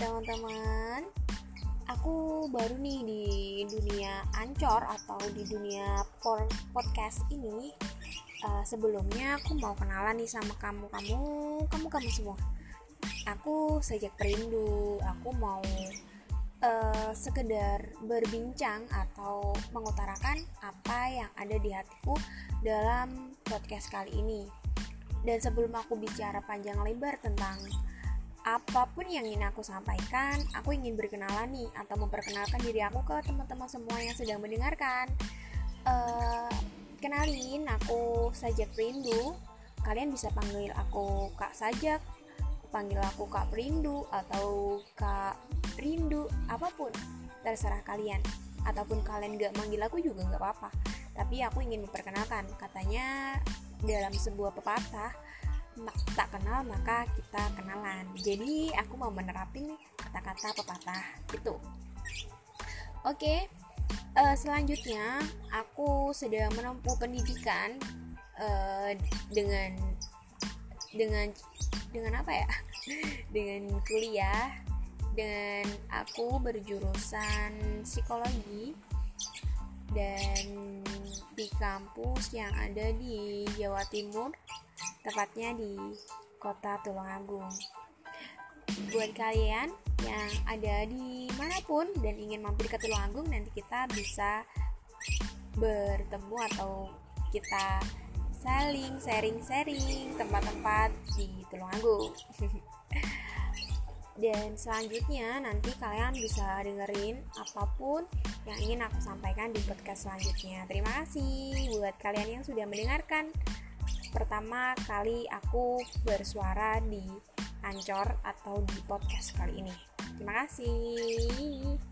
teman-teman. Aku baru nih di dunia ancor atau di dunia podcast ini. Uh, Sebelumnya aku mau kenalan nih sama kamu-kamu Kamu-kamu semua. Aku sejak perindu Aku mau uh, sekedar berbincang atau mengutarakan apa yang ada di hatiku dalam podcast kali ini. Dan sebelum aku bicara panjang lebar tentang apa pun yang ingin aku sampaikan, aku ingin berkenalan nih atau memperkenalkan diri aku ke teman-teman semua yang sedang mendengarkan. Uh, kenalin, aku Sajak Rindu. Kalian bisa panggil aku Kak Sajak, panggil aku Kak Rindu atau Kak Rindu, apa pun terserah kalian. Ataupun kalian gak manggil aku juga gak apa-apa. Tapi aku ingin memperkenalkan, katanya dalam sebuah pepatah tak kenal maka kita kenalan. Jadi aku mau menerapin kata-kata pepatah itu oke uh, selanjutnya aku sedang menempuh pendidikan uh, dengan dengan dengan apa ya? Dengan kuliah dan aku berjurusan psikologi dan di kampus yang ada di Jawa Timur tepatnya di kota Tulungagung. Buat kalian yang ada di mana pun dan ingin mampir ke Tulungagung, nanti kita bisa bertemu atau kita saling sharing-sharing tempat-tempat di Tulungagung. dan selanjutnya nanti kalian bisa dengerin apa pun yang ingin aku sampaikan di podcast selanjutnya. Terima kasih buat kalian yang sudah mendengarkan pertama kali aku bersuara di Ancor atau di podcast kali ini. Terima kasih.